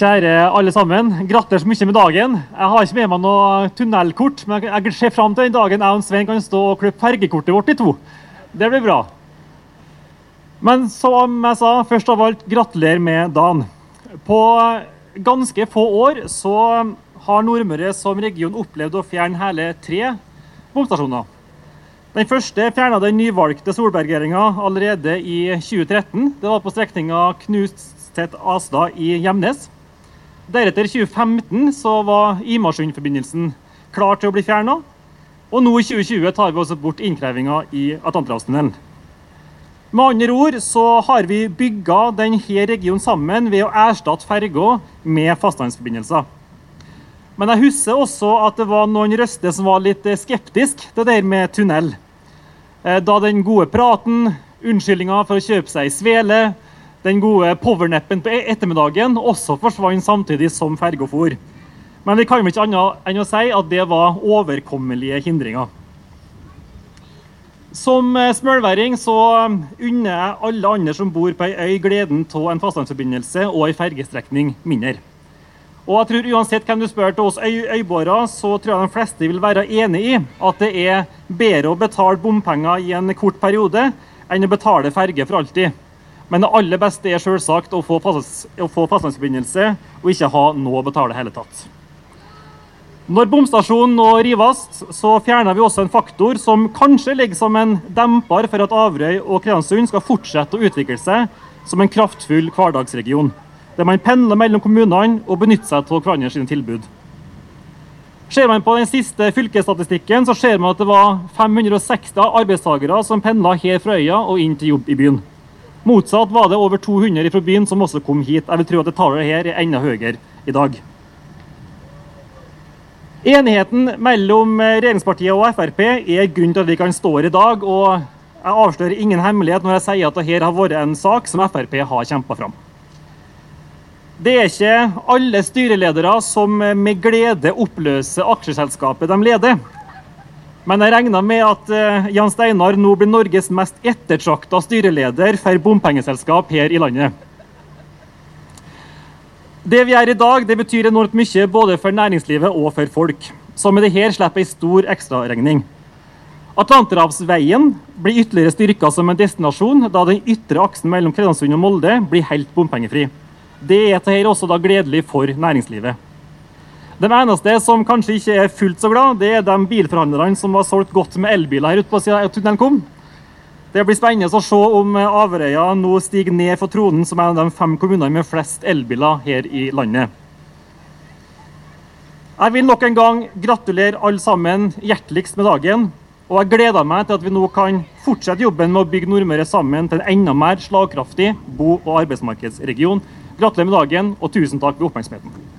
Kjære alle sammen. Gratulerer så mye med dagen. Jeg har ikke med meg noe tunnelkort, men jeg ser fram til den dagen jeg og Svein kan stå og klippe fergekortet vårt i to. Det blir bra. Men som jeg sa, først av alt gratulerer med dagen. På ganske få år så har Nordmøre som region opplevd å fjerne hele tre bomstasjoner. Den første fjerna den nyvalgte Solberg-regjeringa allerede i 2013. Det var på strekninga Knutstedt-Asdal i Gjemnes. Deretter, i 2015, så var Imarsund-forbindelsen klar til å bli fjerna. Og nå i 2020 tar vi også bort innkrevinga i Atlanterhavstunnelen. Med andre ord så har vi bygga denne regionen sammen ved å erstatte ferger med fastlandsforbindelser. Men jeg husker også at det var noen røster som var litt skeptiske til det med tunnel. Eh, da den gode praten, unnskyldninga for å kjøpe seg svele, den gode powernappen på e- ettermiddagen også forsvant samtidig som ferga for. Men vi kan vel ikke annet enn å si at det var overkommelige hindringer. Som eh, smølværing så um, unner jeg alle andre som bor på ei øy, gleden av en fastlandsforbindelse og ei fergestrekning mindre. Og jeg tror Uansett hvem du spør til oss øy øyboere, så tror jeg de fleste vil være enig i at det er bedre å betale bompenger i en kort periode enn å betale ferge for alltid. Men det aller beste er selvsagt å få, fastlandsforbindelse og ikke ha noe å betale i hele tatt. Når bomstasjonen nå rives, så fjerner vi også en faktor som kanskje ligger som en demper for at Averøy og Kristiansund skal fortsette å utvikle seg som en kraftfull hverdagsregion, der man pendler mellom kommunene og benytter seg av hverandres tilbud. Ser man på den siste fylkesstatistikken, så ser man at det var 560 arbeidstakere som pendla her fra øya og inn til jobb i byen. Motsatt var det over 200 fra byen som også kom hit. Jeg vil tro at det tallet her er enda høyere i dag. Enigheten mellom regjeringspartiene og Frp er grunnen til at vi kan stå her i dag. og Jeg avslører ingen hemmelighet når jeg sier at dette har vært en sak som Frp har kjempa fram. Det er ikke alle styreledere som med glede oppløser aksjeselskapet de leder. Men jeg regner med at uh, Jan Steinar nå blir Norges mest ettertrakta styreleder for bompengeselskap her i landet. Det vi gjør i dag, det betyr enormt mye både for næringslivet og for folk, Så med dette slipper ei stor ekstraregning. Atlanterhavsveien blir ytterligere styrka som en destinasjon, da den ytre aksen mellom Kredansund og Molde blir helt bompengefri. Det er dette også da gledelig for næringslivet. De eneste som kanskje ikke er fullt så glad, det er de bilforhandlerne som har solgt godt med elbiler her ute på siden tunnelen kom. Det blir spennende å se om Averøya nå stiger ned for tronen som en av de fem kommunene med flest elbiler her i landet. Jeg vil nok en gang gratulere alle sammen hjerteligst med dagen. Og jeg gleder meg til at vi nå kan fortsette jobben med å bygge Nordmøre sammen til en enda mer slagkraftig bo- og arbeidsmarkedsregion. Gratulerer med dagen, og tusen takk for oppmerksomheten.